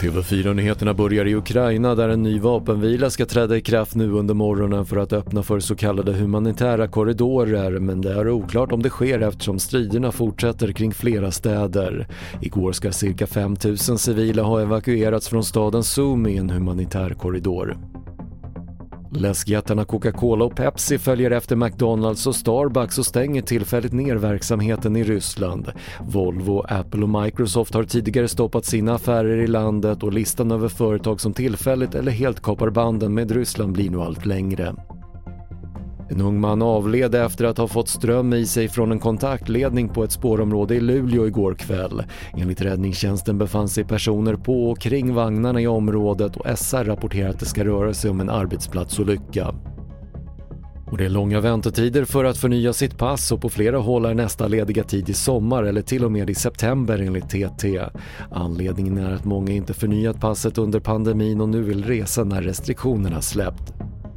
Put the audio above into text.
TV4-nyheterna börjar i Ukraina där en ny vapenvila ska träda i kraft nu under morgonen för att öppna för så kallade humanitära korridorer men det är oklart om det sker eftersom striderna fortsätter kring flera städer. Igår ska cirka 5000 civila ha evakuerats från staden Sumi i en humanitär korridor. Läskjättarna Coca-Cola och Pepsi följer efter McDonalds och Starbucks och stänger tillfälligt ner verksamheten i Ryssland. Volvo, Apple och Microsoft har tidigare stoppat sina affärer i landet och listan över företag som tillfälligt eller helt kapar banden med Ryssland blir nu allt längre. En ung man avled efter att ha fått ström i sig från en kontaktledning på ett spårområde i Luleå igår kväll. Enligt räddningstjänsten befann sig personer på och kring vagnarna i området och SR rapporterar att det ska röra sig om en arbetsplatsolycka. Och det är långa väntetider för att förnya sitt pass och på flera håll är nästa lediga tid i sommar eller till och med i september enligt TT. Anledningen är att många inte förnyat passet under pandemin och nu vill resa när restriktionerna släppt.